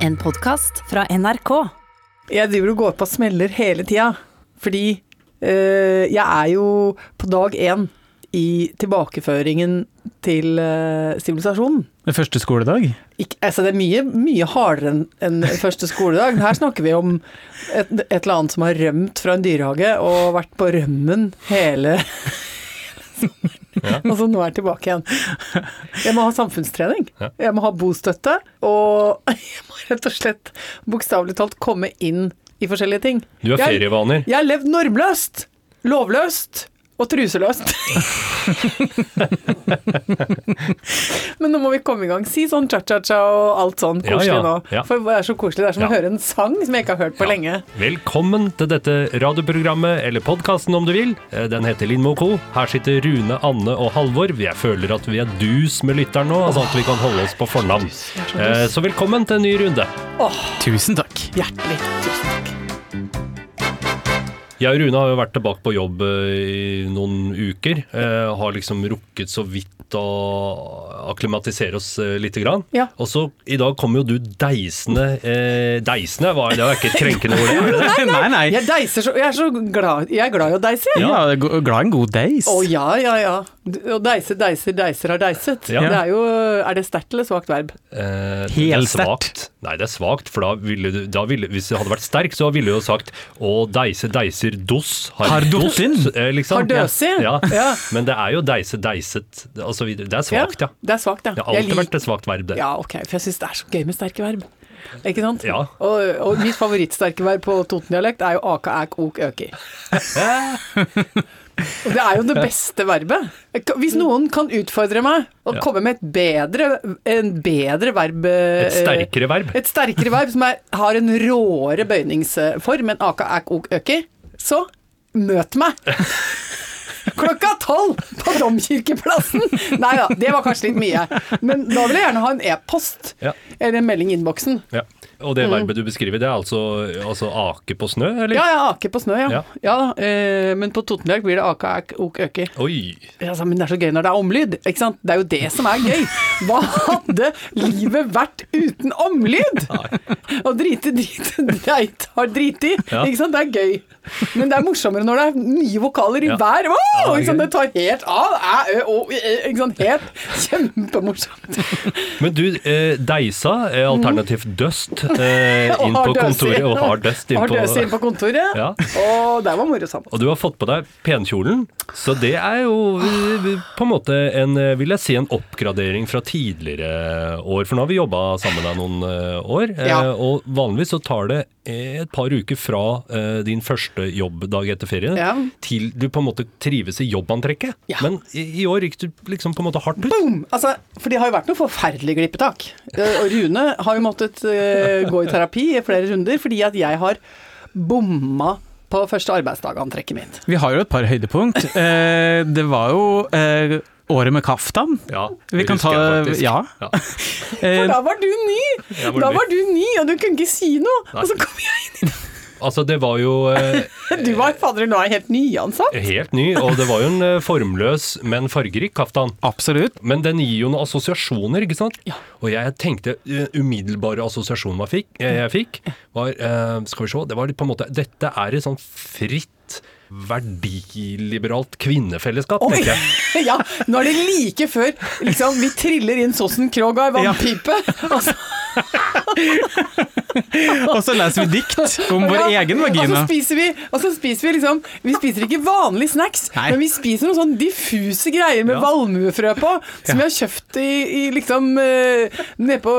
En podkast fra NRK. Jeg driver og går på smeller hele tida, fordi øh, jeg er jo på dag én i tilbakeføringen til eh, sivilisasjonen. Det første skoledag? Ikke, altså det er mye, mye hardere enn en første skoledag. Her snakker vi om et, et eller annet som har rømt fra en dyrehage og vært på rømmen hele sommeren. Og så nå er jeg tilbake igjen. Jeg må ha samfunnstrening. Jeg må ha bostøtte. Og jeg må rett og slett bokstavelig talt komme inn i forskjellige ting. Du har Jeg- ferievaner. Jeg har levd normløst, lovløst og truseløst. Men nå må vi komme i gang. Si sånn cha-cha-cha og alt sånn koselig ja, nå. ja. For det er så koselig. Det er som å høre en sang som jeg ikke har hørt på lenge. Velkommen til dette radioprogrammet, eller podkasten om du vil. Eh, Den heter Lindmo Co. Her sitter Rune, Anne og Halvor. Jeg føler at vi er dus med lytteren nå, sånn at vi kan holde oss på fornavn. Eh, Så velkommen til en ny runde. Tusen takk. Hjertelig tusen takk. Jeg og Rune har jo vært tilbake på jobb eh, i noen uker. Eh, har liksom rukket så vidt å akklimatisere oss eh, lite grann. Ja. Og så i dag kommer jo du deisende eh, Deisende? Hva, det var ikke et krenkende ord, det? er det det? Nei, nei. Jeg deiser så Jeg er så glad Jeg er glad i å deise. jeg. Ja, glad i en god deis. Å ja, ja, ja. Å deise, deiser, deiser har deiset. Ja. Det er jo Er det sterkt eller svakt verb? Eh, Helt er svakt. Nei, det er svakt, for da ville du da ville, Hvis det hadde vært sterk, så ville du jo sagt å deise, deiser, dos. Har dossin. eh, liksom. Har døsi. Ja. Ja. Men det er jo deise, deiset osv. Det er svakt, ja. Det er svakt, ja. Det har alltid vært et svakt verb, det. Ja, ok. For jeg syns det er så gøy med sterke verb. Ikke sant? Ja. Og, og mitt favorittsterke verb på Toten-dialekt er jo aka, æk, ok, øki. Det er jo det beste verbet. Hvis noen kan utfordre meg og Ja. komme med et bedre, en bedre verb eh, Et sterkere verb. Et sterkere verb som er, har en råere bøyningsform enn aka ak ok øki, så møt meg! Klokka tolv på Domkirkeplassen! Nei da, det var kanskje litt mye. Men da vil jeg gjerne ha en e-post Ja. eller en melding i innboksen. Ja. Og det verbet du beskriver, det er altså, altså ake på snø, eller? Mm. Ja, ja, ake på snø, ja. Ja. ja. eh, men på Totenberg blir det aka, ak ok, øke. Oi! Ja, altså, men det er så gøy når det er omlyd, ikke sant? Det er jo det som er gøy. Hva hadde livet vært uten omlyd? Å drite, drite, dreit, har driti, Ja. ikke sant? Det er gøy. Men det er morsommere når det er nye vokaler i hver. Er ikke sant? Det tar helt av. Æ, ø, å, ikke sant? Helt kjempemorsomt. Men du, eh, deisa er alternativt eh, Og inn på kontoret, og har dust inn inn på kontoret. Ja. Og der var moro sammen. Og du har fått på deg penkjolen, så det er jo eh, på en måte en, eh, vil jeg si, en oppgradering fra tidligere år. For nå har vi jobba sammen da noen eh, år, eh, Ja. og vanligvis så tar det eh, et par uker fra eh, din første jobbdag etter ferien Ja. til du på en måte trives i jobbantrekket. Ja. Men i, i år gikk du liksom på en måte hardt ut. Boom! Altså, for det har jo vært noe forferdelig glippetak. Og Rune har jo måttet eh, gå i terapi i flere runder fordi at jeg har bomma på første arbeidsdagantrekket mitt. Vi har jo et par høydepunkt. Eh, det var jo eh, året med kaftan. Ja, Vi kan ta. Ja. Ja. For da var du ny! Var Da ny. var du ny, og du kunne ikke si noe! Nei. Og så kom jeg inn i det. Altså, det var jo eh, Du var fader, nå er helt nyansatt. helt ny, og det var jo en eh, formløs, men fargerik kaftan. absolutt. Men den gir jo noen assosiasjoner, ikke sant? Ja. Og jeg tenkte uh, umiddelbare assosiasjonen jeg fikk, eh, jeg fikk var eh, Skal vi se, det var litt på en måte Dette er et sånn fritt, verdiliberalt kvinnefellesskap, Oi! tenker jeg. Ja, nå er det like før liksom, vi triller inn Sossen Krog av ei vannpipe. Og så, Og så leser vi dikt om vår Ja, egen Og vagina. så spiser vi, og så spiser vi liksom Vi spiser ikke vanlige snacks, Nei. men vi spiser noen sånn diffuse greier med Ja. valmuefrø på, som Ja. vi har kjøpt i, i liksom uh, nede på,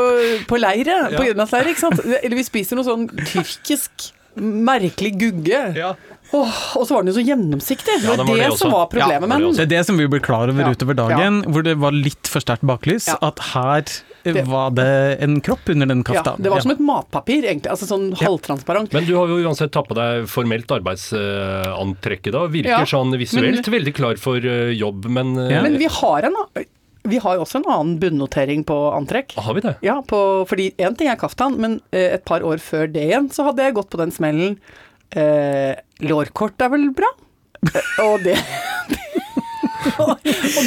på leiret, på Ja. Grenlandsleiret, ikke sant? Eller vi spiser noe sånn tyrkisk merkelig gugge. Ja. Åh, og så var den jo så gjennomsiktig. Det Ja, det var det, det som var problemet Ja, med den. Det er det som vi ble klar over Ja. utover dagen, hvor det var litt for sterkt baklys. Ja. At her eh, Det- var det en kropp under den Ja, det var som et matpapir, egentlig. Altså sånn halvtransparent. Men du har jo uansett tatt på deg formelt arbeidsantrekket da. Virker Ja, sånn visuelt veldig klar for eh, jobb, men, eh, Ja. Men vi har en vi har jo også en annen bunnotering på antrekk. Har vi det? Ja, på, fordi én ting er kaftan, men eh, et par år før det igjen så hadde jeg gått på den smellen. Eh, lårkort er vel bra? Og det og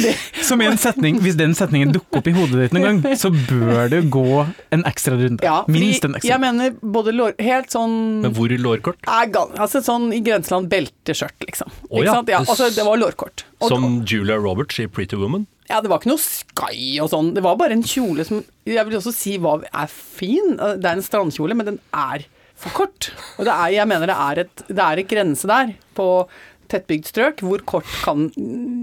det, Som i en setning, Hvis den setningen dukker opp i hodet ditt noen gang, så bør du gå en ekstra runde. ja, Minst en ekstra. jeg mener både lår, helt sånn Men hvor lårkort? er gal, altså sånn i grenseland belteskjørt, liksom. Ikke ja. sant? Ja, altså, det var lårkort. Og- Som Julia Roberts i Pretty Woman? Ja, det var ikke noe sky og sånn. Det var bare en kjole som Jeg vil også si hva er fin. Det er en strandkjole, men den er for kort. Og det er, jeg mener det er et, det er et grense der på tettbygd strøk. Hvor kort kan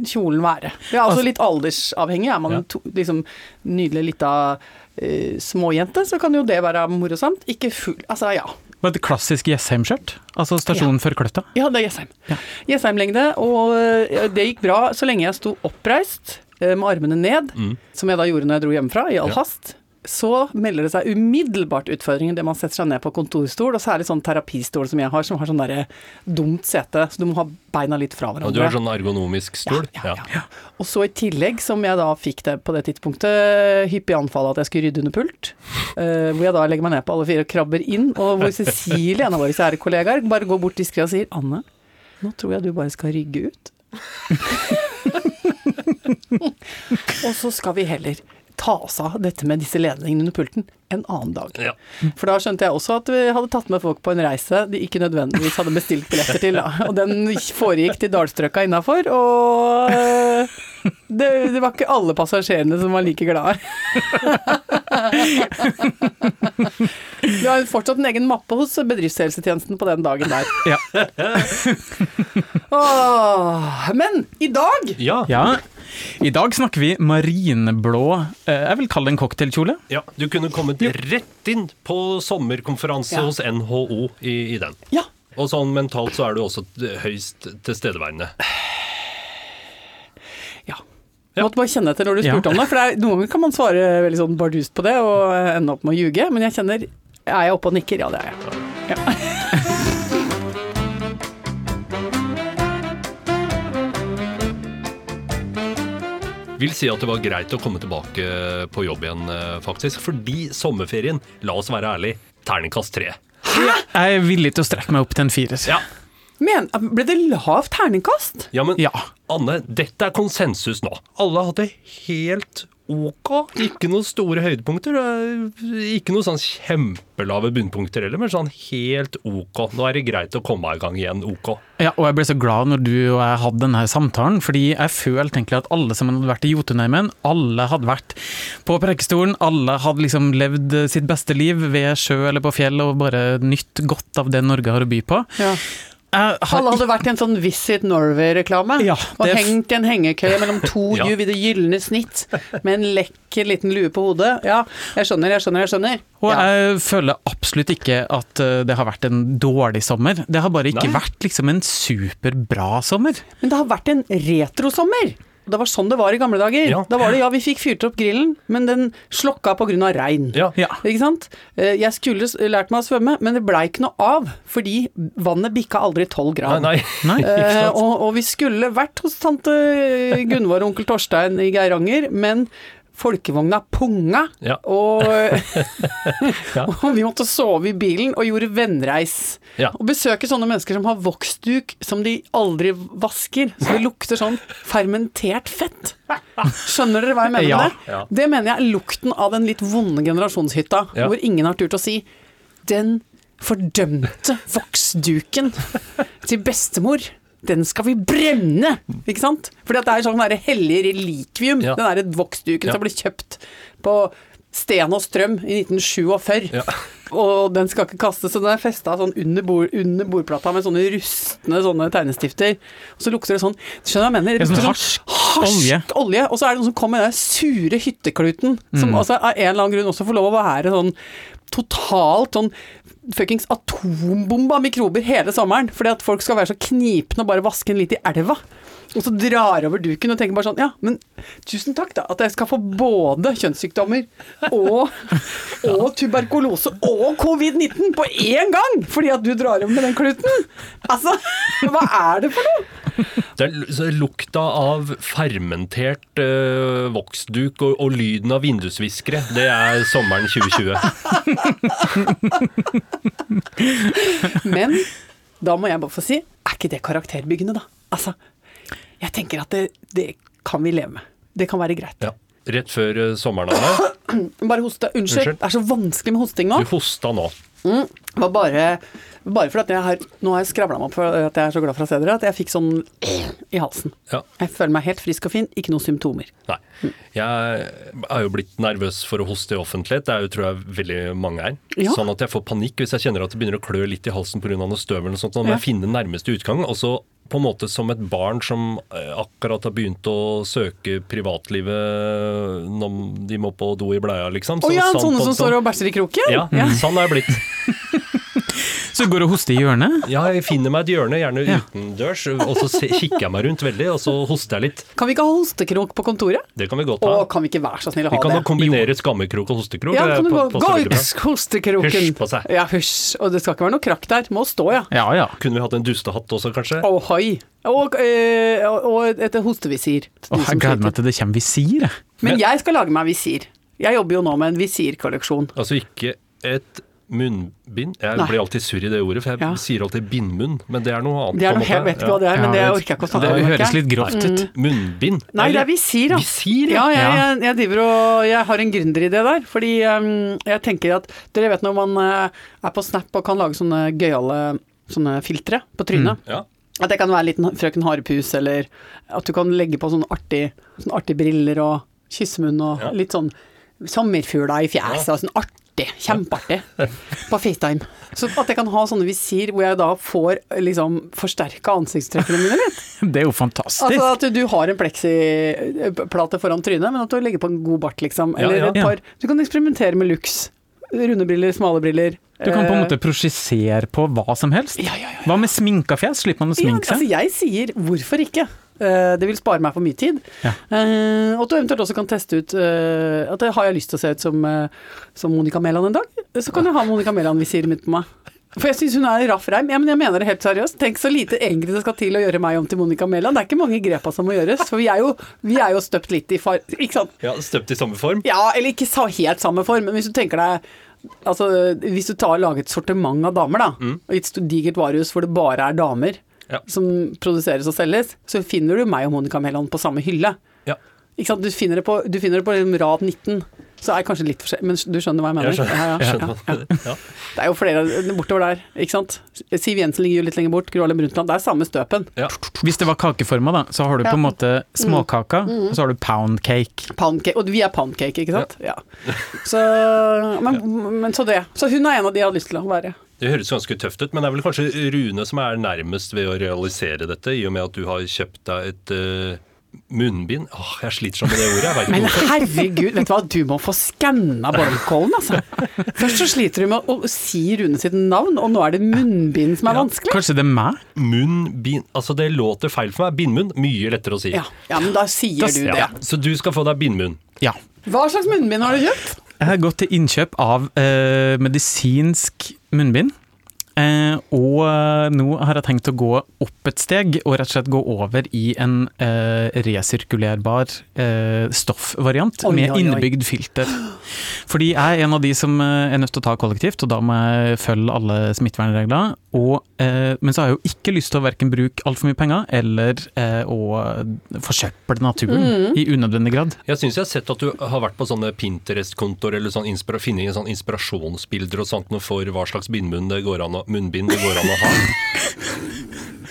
kjolen være? Det er altså litt aldersavhengig. Er man Ja. to, liksom nydelig lita eh, småjente, så kan jo det være morosamt. Ikke full Altså, ja. Det et klassisk Jessheim-skjørt? Altså stasjonen før Kløtta? Ja, det er Jessheim. Ja. Jessheim-lengde, og eh, det gikk bra så lenge jeg sto oppreist eh, med armene ned, Mm. som jeg da gjorde når jeg dro hjemmefra, i all Ja. hast. Så melder det seg umiddelbart utfordringer det man setter seg ned på kontorstol, og særlig sånn terapistol som jeg har, som har sånn derre dumt sete, så du må ha beina litt fra hverandre. Og du har sånn ergonomisk stol? Ja, ja, ja. Og så i tillegg, som jeg da fikk det på det tidspunktet, hyppig anfall at jeg skulle rydde under pult. uh, hvor jeg da legger meg ned på alle fire og krabber inn, og hvor Cecilie, en av våre kjære kollegaer, bare går bort diskré og sier Anne, nå tror jeg du bare skal rygge ut. og så skal vi heller ta oss av dette med disse ledningene under pulten en annen dag. Ja. For da skjønte jeg også at vi hadde tatt med folk på en reise de ikke nødvendigvis hadde bestilt billetter til. Da. Og den foregikk til dalstrøkka innafor, og øh, det, det var ikke alle passasjerene som var like glade. Vi har fortsatt en egen mappe hos bedriftshelsetjenesten på den dagen der. Ja. Åh, men i dag Ja. ja. I dag snakker vi marineblå eh, Jeg vil kalle det en cocktailkjole. ja. Du kunne kommet rett inn på sommerkonferanse Ja. hos NHO i, i den. Ja. Og sånn mentalt så er du også høyst tilstedeværende. Ja. Måtte bare kjenne etter når du Ja. spurte om det. For det er, noen ganger kan man svare veldig sånn bardust på det og ende opp med å ljuge, men jeg kjenner Er jeg oppe og nikker? Ja, det er jeg. Ja. Vil si at det var greit å komme tilbake på jobb igjen, eh, faktisk. Fordi sommerferien, la oss være ærlig, terningkast tre. Jeg er villig til å strekke meg opp til en firer. Ja. Men ble det lavt terningkast? Ja, men Ja. Anne, dette er konsensus nå. Alle hadde helt ok. Ikke noen store høydepunkter. Ikke noen sånn kjempelave bunnpunkter heller, men sånn helt ok. Nå er det greit å komme i gang igjen, ok. Ja, og jeg ble så glad når du og jeg hadde denne samtalen, fordi jeg følte egentlig at alle som hadde vært i Jotunheimen, alle hadde vært på prekestolen, alle hadde liksom levd sitt beste liv ved sjø eller på fjell og bare nytt godt av det Norge har å by på. Ja. Har Alle hadde vært i en sånn Visit Norway-reklame. Ja, og hengt i en hengekøye mellom to Ja. juv i det gylne snitt, med en lekker liten lue på hodet. Ja, jeg skjønner, jeg skjønner, jeg skjønner. Og Ja. jeg føler absolutt ikke at eh, det har vært en dårlig sommer. Det har bare ikke Nei. vært liksom en superbra sommer. Men det har vært en retrosommer. Det var sånn det var i gamle dager. Ja. Da var det ja, vi fikk fyrt opp grillen, men den slokka pga. regn. Ja. Ja. Ikke sant? Eh, Jeg skulle lært meg å svømme, men det blei ikke noe av, fordi vannet bikka aldri tolv Nei, grad. nei. Nei. nei Eh, og, og vi skulle vært hos tante Gunvor og onkel Torstein i Geiranger, men folkevogna punga, Ja. og, Ja. og vi måtte sove i bilen og gjorde vennreis. Ja. Og besøke sånne mennesker som har voksduk som de aldri vasker, så det lukter sånn fermentert fett. Skjønner dere hva jeg mener med det? Det mener jeg er lukten av den litt vonde generasjonshytta, hvor ingen har turt å si den fordømte voksduken til bestemor, den skal vi brenne! Ikke sant? Fordi at det er sånn derre hellig relikvium, Ja. den derre voksduken Ja. som ble kjøpt på Sten og Strøm i 1947. Ja. Og den skal ikke kastes, så den er festa sånn under, bord, under bordplata med sånne rustne sånne tegnestifter. Og så lukter det sånn Skjønner du hva jeg mener? Det sånn lukter harsk olje. olje. Og så er det noen som kommer med den sure hyttekluten, som Mm. altså av en eller annen grunn også får lov å være sånn totalt sånn fuckings atombombe av mikrober hele sommeren. Fordi at folk skal være så knipne og bare vaske en litt i elva. Og så drar over duken og tenker bare sånn Ja, men tusen takk, da. At jeg skal få både kjønnssykdommer og, og tuberkulose og covid-19 på én gang! Fordi at du drar over med den kluten! Altså, hva er det for noe? Det er lukta av fermentert eh, voksduk og, og lyden av vindusviskere. Det er sommeren 2020. Men da må jeg bare få si, er ikke det karakterbyggende, da? Altså, Jeg tenker at det, det kan vi leve med. Det kan være greit. Ja. Rett før eh, sommeren, Anne. Bare hoste. Unnskyld, Unnskyld. det er så vanskelig med hosting nå. Du hosta nå. Det var bare, bare fordi at jeg har Nå har jeg skravla meg opp for at jeg er så glad for å se dere, at jeg fikk sånn i halsen. Ja. Jeg føler meg helt frisk og fin, ikke noen symptomer. Nei. Jeg er jo blitt nervøs for å hoste i offentlighet. Det er jo, tror jeg veldig mange er. Ja. Sånn at jeg får panikk hvis jeg kjenner at det begynner å klø litt i halsen pga. støv eller noe sånt. Så må Ja. jeg finne nærmeste utgang. Og så på en måte som et barn som eh, akkurat har begynt å søke privatlivet når de må på do i bleia, liksom. Å ja, sånn sånne som står og bæsjer i kroken? Ja, sånn er jeg blitt. Så du går og hoster i hjørnet? Ja, jeg finner meg et hjørne, gjerne Ja. utendørs, og så se, kikker jeg meg rundt veldig, og så hoster jeg litt. Kan vi ikke ha hostekrok på kontoret? Det kan vi godt Å, ha. kan vi ikke være så snill å ha det? Vi kan det? jo kombinere skammekrok og hostekrok. Ja, det kan du gå, gå ut hostekroken. Hysj på seg. Ja, hysj. Og det skal ikke være noe krakk der. Må stå, ja. Ja ja. Kunne vi hatt en dustehatt også, kanskje? Ohoi. Og, øh, og, et hostevisir. Åh, jeg gleder meg til det kommer visir. jeg. Men jeg skal lage meg visir. Jeg jobber jo nå med en visirkolleksjon. Altså ikke et munnbind. Jeg Nei. blir alltid surr i det ordet, for jeg Ja. sier alltid bindmunn, men det er noe annet. Det er noe, jeg vet ikke hva det er, men Ja, det orker jeg ikke å snakke om. Det høres litt grovt ut. Munnbind? Nei, det er visir, da. Visir, Ja, Ja. jeg, jeg driver og Jeg har en gründeridé der. Fordi um, jeg tenker at Dere vet når man uh, er på Snap og kan lage sånne gøyale sånne filtre på trynet. Ja. At det kan være en liten Frøken Harepus, eller at du kan legge på sånne artige, sånne artige briller og kyssemunn og Ja. litt sånn sommerfugla i fjeset og sånn artig. Kjempeartig. På FaceTime. Så at jeg kan ha sånne visir hvor jeg da får liksom forsterka ansiktstrekkene mine litt. Det er jo fantastisk. Altså at du har en pleksiplate foran trynet, men at du legger på en god bart, liksom. Ja, ja, ja. et par Du kan eksperimentere med looks. Runde briller, smale briller. Du kan på en Eh, måte prosjisere på hva som helst. Ja, ja, ja. Hva med sminka fjes? Slipper man å sminke altså seg? jeg sier hvorfor ikke? Eh, det vil spare meg for mye tid. Ja. Eh, og at du eventuelt også kan teste ut eh, At har jeg lyst til å se ut som, som Monica Mæland en dag, så kan jeg ha Monica Mæland-visiret mitt på meg. For jeg syns hun er raff reim. Ja, men jeg mener det helt seriøst. Tenk så lite egentlig det skal til å gjøre meg om til Monica Mæland. Det er ikke mange grepa som må gjøres, for vi er jo, vi er jo støpt litt i far... Ikke sant? ja, Støpt i samme form? Ja, eller ikke helt samme form, men hvis du tenker deg Altså, hvis du tar lager et sortiment av damer, da, og et digert varehus hvor det bare er damer Ja. som produseres og selges, så finner du meg og Monica Mæland på samme hylle. Ja. Du finner det på, du finner det på rad 19. Så er det kanskje litt forskjellig, men du skjønner hva jeg mener? Jeg skjønner. Ja, ja, Jeg ja, skjønner. ja. Ja. Det er jo flere bortover der, ikke sant. Siv Jensen ligger jo litt lenger bort, Gro Harlem Brundtland. Det er samme støpen. Ja. Hvis det var kakeforma, da, så har du på en måte småkaka, og så har du pound cake. Pancake, og vi er pancake, ikke sant? Ja. Så, men, men så det. Så hun er en av de jeg hadde lyst til å være. Det høres ganske tøft ut, men det er vel kanskje Rune som er nærmest ved å realisere dette, i og med at du har kjøpt deg et eh, munnbind. Åh, jeg sliter sånn med det ordet. Jeg Men herregud, vet du hva, du må få skanna Borgkollen, altså. Først så sliter du med å si Rune sitt navn, og nå er det munnbind som er vanskelig. Kanskje det er meg? Munnbind Altså, det låter feil for meg. Bindmunn, mye lettere å si. Ja, ja, men da sier du det. Ja, Så du skal få deg bindmunn. Ja. Hva slags munnbind har du kjøpt? Jeg har gått til innkjøp av øh, medisinsk munnbind. Eh, og eh, nå har jeg tenkt å gå opp et steg og rett og slett gå over i en eh, resirkulerbar eh, stoffvariant Oi, med oi, oi. innebygd filter. Fordi jeg er en av de som eh, er nødt til å ta kollektivt, og da må jeg følge alle smittevernregler. Og, eh, men så har jeg jo ikke lyst til å verken bruke altfor mye penger eller eh, å forsøple naturen Mm. i unødvendig grad. Jeg syns jeg har sett at du har vært på sånne Pinterest-kontoer eller sånn inspira funnet sånn inspirasjonsbilder og sånt noe for hva slags bindmunn det går an å, munnbind det går an å ha.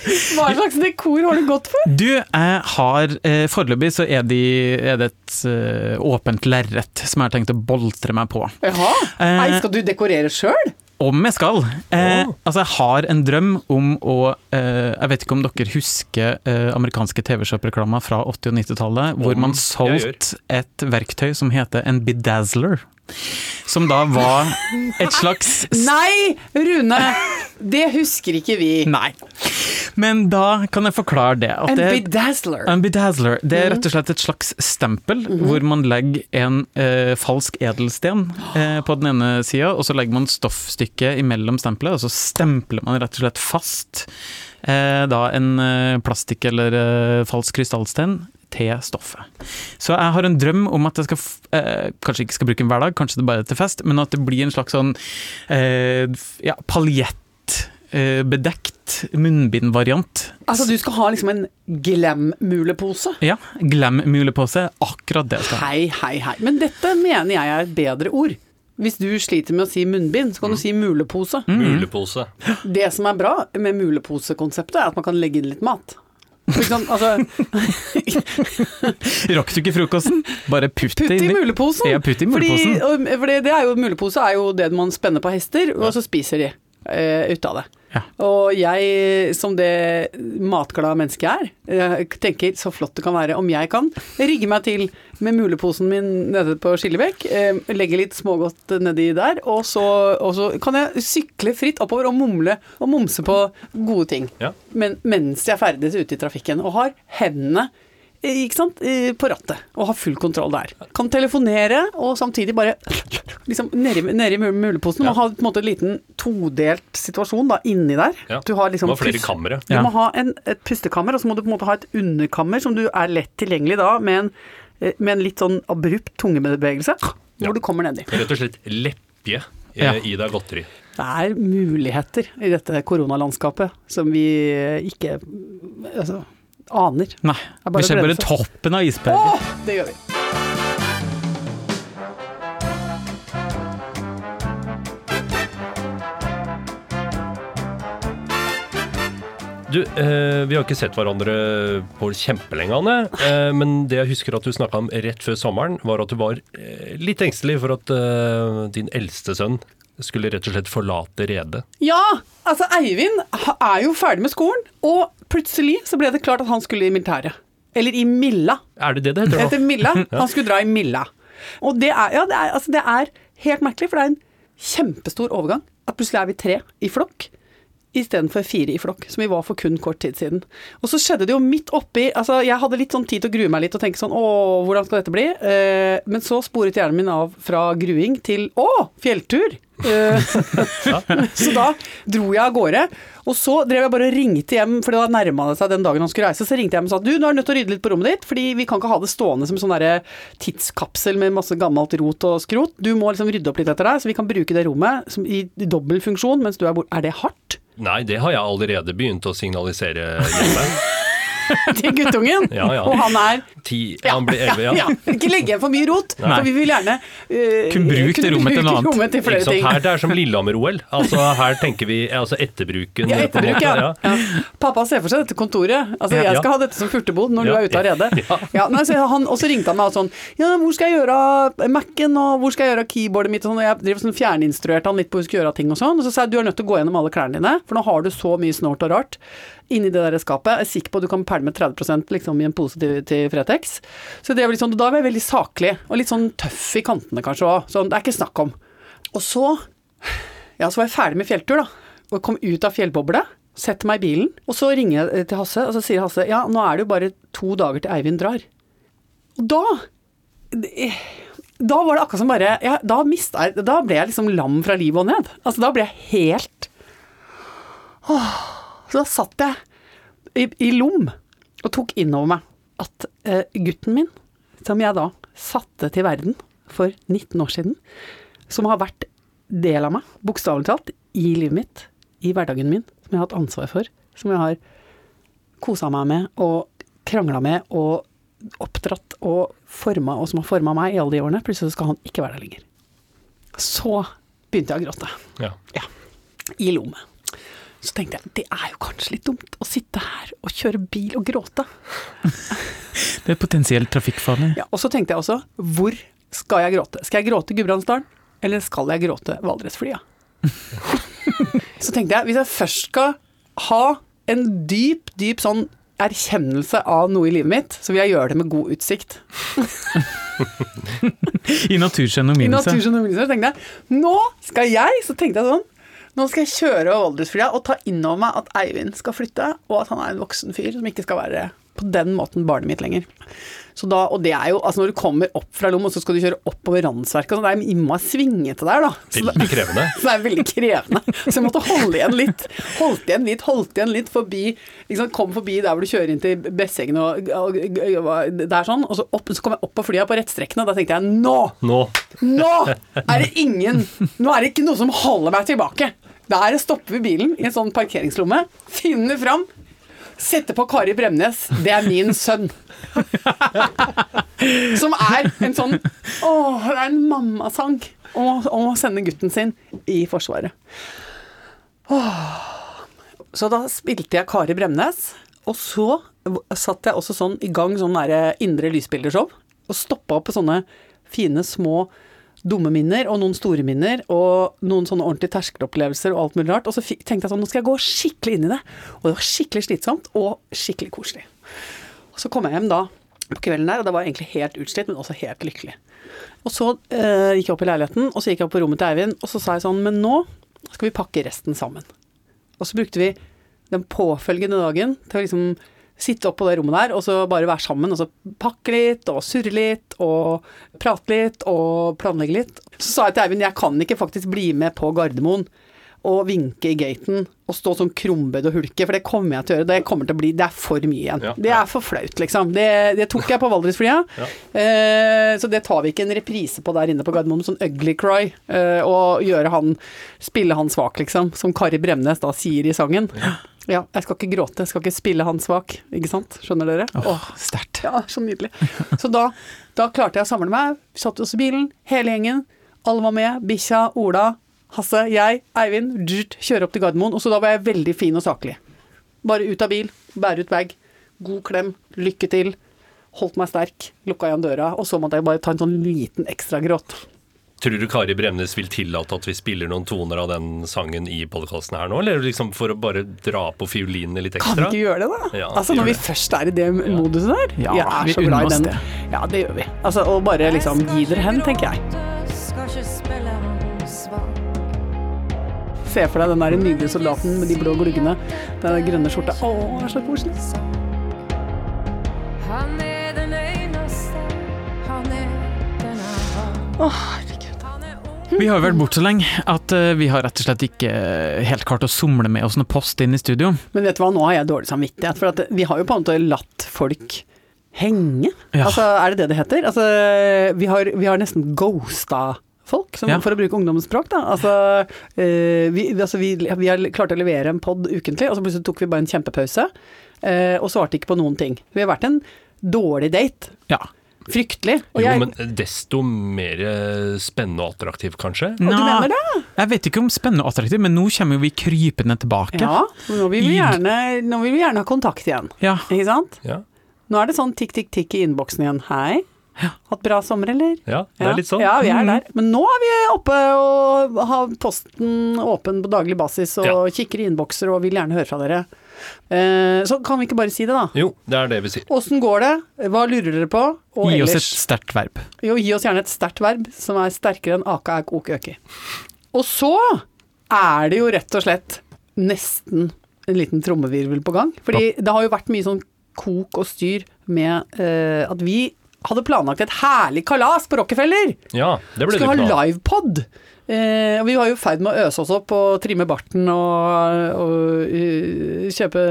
Hva slags dekor har du gått for? Du, jeg har eh, Foreløpig så er, de, er det et eh, åpent lerret som jeg har tenkt å boltre meg på. Jaha. Eh, Nei, skal du dekorere sjøl? Om jeg skal. Eh, Åh. altså, jeg har en drøm om å eh, Jeg vet ikke om dere husker eh, amerikanske TV-shop-reklamer fra 80- og 90-tallet, hvor man jeg solgte et verktøy som heter en bedazzler. Som da var et slags Nei, Rune! Det husker ikke vi. Nei. Men da kan jeg forklare det. at En bedazzler. En bedazzler, det er rett og slett et slags stempel, hvor man legger en eh, falsk edelsten eh, på den ene sida, og så legger man stoffstykket imellom stempelet, og så stempler man rett og slett fast eh, da en eh, plastikk eller eh, falsk krystallsten til stoffet. Så jeg har en drøm om at jeg skal, eh, kanskje ikke skal bruke den hver dag, kanskje det bare er til fest, men at det blir en slags sånn eh, ja, paljettbedekt eh, munnbindvariant. Altså, du skal ha liksom en glam-mulepose? Ja, glam-mulepose. Akkurat det skal ha. Hei, hei, hei. Men dette mener jeg er et bedre ord. Hvis du sliter med å si munnbind, så kan du si mulepose. Mulepose. Det som er bra med mulepose-konseptet, er at man kan legge inn litt mat. Sant? Altså, Rakk du ikke frokosten? Bare putt, putt det i muleposen! Ja, putt i Fordi, muleposen. og, fordi det er jo, mulepose er jo det man spenner på hester, og så spiser de uh, ut av det. Ja. Og jeg, som det matglade mennesket er, tenker så flott det kan være om jeg kan rigge meg til med muleposen min nede på Skillebekk, eh, legge litt smågodt nedi der, og så, og så kan jeg sykle fritt oppover og mumle og momse på gode ting. Ja. Men mens jeg ferdes ute i trafikken og har hendene eh, ikke sant, på rattet og ha full kontroll der. Kan telefonere og samtidig bare liksom nedi, nedi mul- muleposen. Ja. Har på en måte en liten todelt situasjon da inni der. Ja. Du har liksom Må ha flere kamre. Du Ja. må ha en, et pustekammer, og så må du på en måte ha et underkammer som du er lett tilgjengelig da, med en, eh, med en litt sånn abrupt tungebevegelse, Ja. hvor du kommer nedi. Rett og slett lepje eh, Ja. i deg godteri. Det er muligheter i dette koronalandskapet som vi ikke altså, aner. Nei, vi ser bare toppen av Å, Åh, det gjør vi. Du, eh, vi har ikke sett hverandre på kjempelenge, Anne. Eh, men det jeg husker at du snakka om rett før sommeren, var at du var eh, litt engstelig for at eh, din eldste sønn skulle rett og slett forlate redet. Ja, altså Eivind er jo ferdig med skolen, og plutselig så ble det klart at han skulle i militæret. Eller i Milla. Er det det det heter Etter? Milla. Han skulle dra i Milla. Og det er, ja, det er, altså det er helt merkelig, for det er en kjempestor overgang. At plutselig er vi tre i flokk. Istedenfor fire i flokk, som vi var for kun kort tid siden. Og så skjedde det jo midt oppi altså Jeg hadde litt sånn tid til å grue meg litt og tenke sånn Å, hvordan skal dette bli? Eh, men så sporet hjernen min av fra gruing til Å, fjelltur! Eh, så da dro jeg av gårde. Og så drev jeg bare og ringte hjem, for da nærma det seg den dagen han skulle reise. Så ringte jeg hjem og sa du, nå er du nødt til å rydde litt på rommet ditt, fordi vi kan ikke ha det stående som en sånn derre tidskapsel med masse gammelt rot og skrot. Du må liksom rydde opp litt etter deg, så vi kan bruke det rommet som i dobbel funksjon mens du er borte. Er det hardt? Nei, det har jeg allerede begynt å signalisere hjemme. Til guttungen? Ja, ja. Og han er Ti, han blir elleve, ja. Ikke legge igjen for mye rot, Nei. for vi vil gjerne uh, Kun bruke det rommet til noe annet. til flere ting. Her det er som Lillehammer-OL. Altså, her tenker vi altså etterbruken. Ja, etterbruk, ja. ja. Pappa ser for seg dette kontoret. Altså, jeg skal ha dette som furtebod når du er ute av redet. Og så ringte han meg og sånn Ja, hvor skal jeg gjøre av Mac-en, og hvor skal jeg gjøre av keyboardet mitt, og sånn. Og jeg driver sånn fjerninstruerte han litt på hvor jeg skulle gjøre av ting og sånn. Og så sa jeg du er nødt til å gå gjennom alle klærne dine, for nå har du så mye snålt og rart inni det der skapet. Jeg er sikker på at du kan pælme 30% liksom i en pose til, Fretex. Så det var litt sånn, da var jeg veldig saklig, og litt sånn tøff i kantene kanskje òg. Sånn, det er ikke snakk om. Og så ja, så var jeg ferdig med fjelltur, da. Og kom ut av fjellbobla. Setter meg i bilen. Og så ringer jeg til Hasse, og så sier Hasse ja, nå er det jo bare to dager til Eivind drar. Og da Da var det akkurat som bare ja, Da jeg Da ble jeg liksom lam fra livet og ned. Altså, da ble jeg helt Åh, Så da satt jeg i, i lom og tok inn over meg at eh, gutten min, som jeg da satte til verden for 19 år siden, som har vært del av meg, bokstavelig talt, i livet mitt, i hverdagen min, som jeg har hatt ansvar for, som jeg har kosa meg med og krangla med og oppdratt og forma, og som har forma meg i alle de årene, plutselig skal han ikke være der lenger. Så begynte jeg å gråte. Ja. Ja. I lommet. Så tenkte jeg det er jo kanskje litt dumt å sitte her og kjøre bil og gråte. Det er potensielt trafikkfarlig. Ja, og så tenkte jeg også hvor skal jeg gråte? Skal jeg gråte Gudbrandsdalen, eller skal jeg gråte Valdresflya? så tenkte jeg hvis jeg først skal ha en dyp, dyp sånn erkjennelse av noe i livet mitt, så vil jeg gjøre det med god utsikt. I naturskjønn og I minelse. Naturskjønn og Minnesund, så tenkte jeg nå skal jeg, så tenkte jeg sånn nå skal jeg kjøre over Valdresflya og ta inn over meg at Eivind skal flytte, og at han er en voksen fyr som ikke skal være på den måten barnet mitt lenger. Så da, og det er jo, altså Når du kommer opp fra Lom, og så skal du kjøre oppover Randsverket, det er imma svingete der, da. Så Veldig krevende. så det er veldig krevende. Så jeg måtte holde igjen litt. Holdt igjen litt, holdt igjen litt forbi liksom, Kom forbi der hvor du kjører inn til Bessengen og, og, og der sånn, og så, opp, så kom jeg opp på flya på rettstrekkene, og da tenkte jeg nå! Nå Nå er det ingen Nå er det ikke noe som holder meg tilbake. Der stopper vi bilen i en sånn parkeringslomme, finner fram, setter på Kari Bremnes. Det er min sønn. Som er en sånn Å, det er en mammasang om å sende gutten sin i Forsvaret. Åh. Så da spilte jeg Kari Bremnes, og så satt jeg også sånn i gang sånn derre indre lysbildeshow, og stoppa opp på sånne fine, små dumme minner, og noen store minner, og noen sånne ordentlige terskelopplevelser og alt mulig rart. Og så tenkte jeg sånn, nå skal jeg gå skikkelig inn i det. Og det var skikkelig slitsomt, og skikkelig koselig. Og så kom jeg hjem da på kvelden der, og da var jeg egentlig helt utslitt, men også helt lykkelig. Og så eh, gikk jeg opp i leiligheten, og så gikk jeg opp på rommet til Eivind, og så sa jeg sånn, men nå skal vi pakke resten sammen. Og så brukte vi den påfølgende dagen til å liksom sitte opp på det rommet der, og så bare være sammen, og så pakke litt, og surre litt, og prate litt, og planlegge litt. Så sa jeg til Eivind, jeg kan ikke faktisk bli med på Gardermoen og vinke i gaten og stå sånn krumbøyd og hulke, for det kommer jeg til å gjøre. Det kommer til å bli, det er for mye igjen. Ja, det ja. er for flaut, liksom. Det, det tok jeg på Valdresflya. Ja. Eh, så det tar vi ikke en reprise på der inne på Gardermoen, sånn ugly cry, eh, og gjøre han, spille han svak, liksom, som Kari Bremnes da sier i sangen. Ja, jeg skal ikke gråte, jeg skal ikke spille han svak, ikke sant? Skjønner dere? Åh, sterkt. Ja, så nydelig. Så da, da klarte jeg å samle meg. Satt oss i bilen, hele gjengen. Alle var med. Bikkja, Ola, Hasse, jeg, Eivind. kjører kjøre opp til Gardermoen. Og så da var jeg veldig fin og saklig. Bare ut av bil, bære ut bag. God klem, lykke til. Holdt meg sterk, lukka igjen døra, og så måtte jeg bare ta en sånn liten ekstra gråt. Tror du Kari Bremnes vil tillate at vi spiller noen toner av den sangen i podkasten her nå, eller liksom for å bare dra på fiolinene litt ekstra? Kan vi ikke gjøre det, da? Ja, altså Når vi det. først er i det moduset der. Ja, jeg er vi så unner glad i oss den. det. Ja, det gjør vi. Altså, og bare liksom gi dere hen, tenker jeg. Skal ikke spille han svak. Se for deg den der nydelige soldaten med de blå gluggene. Den der grønne skjorta. Å, det er så koselig. Han er den eneste, han er den jeg herregud. Er. Vi har jo vært borte så lenge at eh, vi har rett og slett ikke eh, helt klart å somle med oss noe post inn i studio. Men vet du hva, nå har jeg dårlig samvittighet. For at vi har jo på en måte latt folk henge. Ja. Altså, er det det det heter? Altså, vi har, vi har nesten ghosta folk, som, Ja. for å bruke ungdomsspråk. Da. Altså, eh, vi, altså vi, vi har klart å levere en pod ukentlig, og så plutselig tok vi bare en kjempepause. eh, og svarte ikke på noen ting. Vi har vært en dårlig date. Ja. Fryktelig. Og Jo, jeg, men desto mer eh, spennende og attraktiv, kanskje? og du mener det? Jeg vet ikke om spennende og attraktiv, men nå kommer vi krypende tilbake. Ja, nå vil, vi gjerne, nå vil vi gjerne ha kontakt igjen. Ja. Ikke sant? Ja. Nå er det sånn tikk, tikk, tikk i innboksen igjen. Hei. Hatt bra sommer, eller? ja, det er litt sånn. Ja, vi er der. Men nå er vi oppe og har posten åpen på daglig basis og Ja. kikker i innbokser og vil gjerne høre fra dere. Eh, så kan vi ikke bare si det, da. Jo, det er det vi sier. Åssen går det? Hva lurer dere på? Og Gi oss et ellers sterkt verb. Jo, gi oss gjerne et sterkt verb som er sterkere enn aka, er ok, øki. Og så er det jo rett og slett nesten en liten trommevirvel på gang. Fordi det har jo vært mye sånn kok og styr med eh, at vi hadde planlagt et herlig kalas på Rockefeller. Ja, det ble Skulle det ha livepod. Eh, og vi var jo i ferd med å øse oss opp og trimme barten og, og uh, kjøpe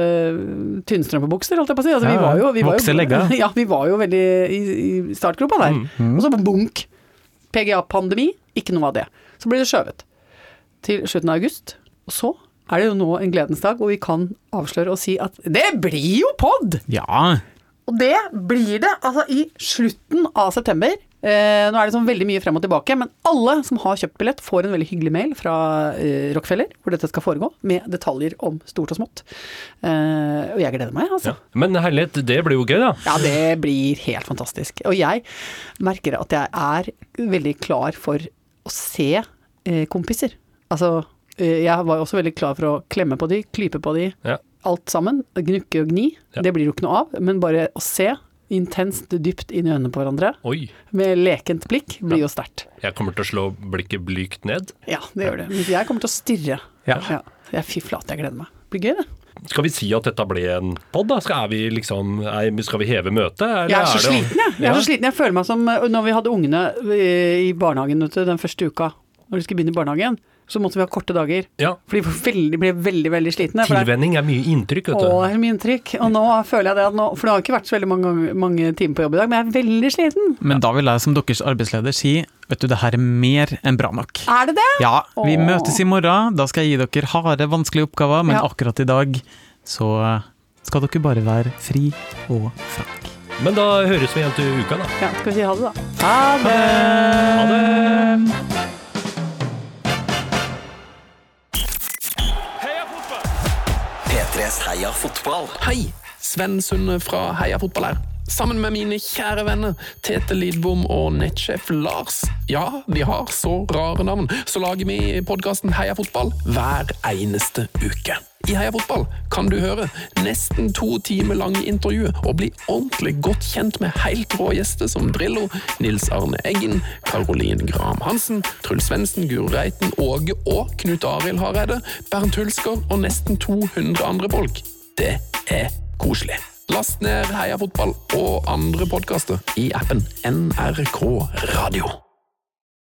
tynnstrømpebukser, holdt jeg på å si. Altså, vi Ja, var jo, vi var jo, ja, vi var jo veldig i, i startgropa der. Mm. Og så bunk. PGA-pandemi, ikke noe av det. Så blir det skjøvet til slutten av august. Og så er det jo nå en gledens dag hvor vi kan avsløre og si at det blir jo pod! Ja. Og det blir det altså i slutten av september. Eh, nå er det sånn veldig mye frem og tilbake, men alle som har kjøpt billett, får en veldig hyggelig mail fra eh, Rockefeller, hvor dette skal foregå, med detaljer om stort og smått. Eh, og jeg gleder meg, altså. Ja. Men herlighet, det blir jo gøy, da. Ja, det blir helt fantastisk. Og jeg merker at jeg er veldig klar for å se eh, kompiser. Altså, eh, jeg var også veldig klar for å klemme på de, klype på de, Ja. Alt sammen. Gnukke og gni. Ja. Det blir jo ikke noe av, men bare å se intenst dypt inn i øynene på hverandre Oi. med lekent blikk blir jo sterkt. Jeg kommer til å slå blikket blygt ned. Ja, det gjør det. Men jeg kommer til å stirre. Ja. Jeg, fy flate, jeg gleder meg. Det blir gøy, det. Skal vi si at dette ble en pod, da? Skal, er vi liksom, er, skal vi heve møtet? Jeg er så det- sliten, jeg. Jeg er Ja. så sliten. Jeg føler meg som når vi hadde ungene i barnehagen du, den første uka, når de skulle begynne i barnehagen. Så måtte vi ha korte dager. Ja. For de veldig, ble veldig, veldig slitne. er- Tilvenning er mye inntrykk, vet Å, det er mye inntrykk. Og nå føler jeg det at nå For det har ikke vært så veldig mange, mange timer på jobb i dag, men jeg er veldig sliten. Men da vil jeg som deres arbeidsleder si vet du, det her er mer enn bra nok. Er det det? Ja, vi Åh. møtes i morgen. Da skal jeg gi dere harde, vanskelige oppgaver, men Ja. akkurat i dag så skal dere bare være fri og frank. Men da høres vi igjen til uka, da. Ja, skal vi si ha det, da? Ha det! Ha det! P3s Heia fotball. Hei, Sven Sunde fra Heia fotball her. Sammen med mine kjære venner Tete Lidbom og nettsjef Lars. Ja, de har så rare navn, så lager vi podkasten Heia fotball hver eneste uke. I Heia fotball kan du høre nesten to timer lange intervjuer og bli ordentlig godt kjent med helt rå gjester som Drillo, Nils Arne Eggen, Caroline Graham Hansen, Truls Svendsen, Guro Reiten, Åge og Knut Arild Hareide, Bernt Hulsker og nesten 200 andre folk. Det er koselig. Last ned Heia fotball og andre podkaster i appen NRK Radio.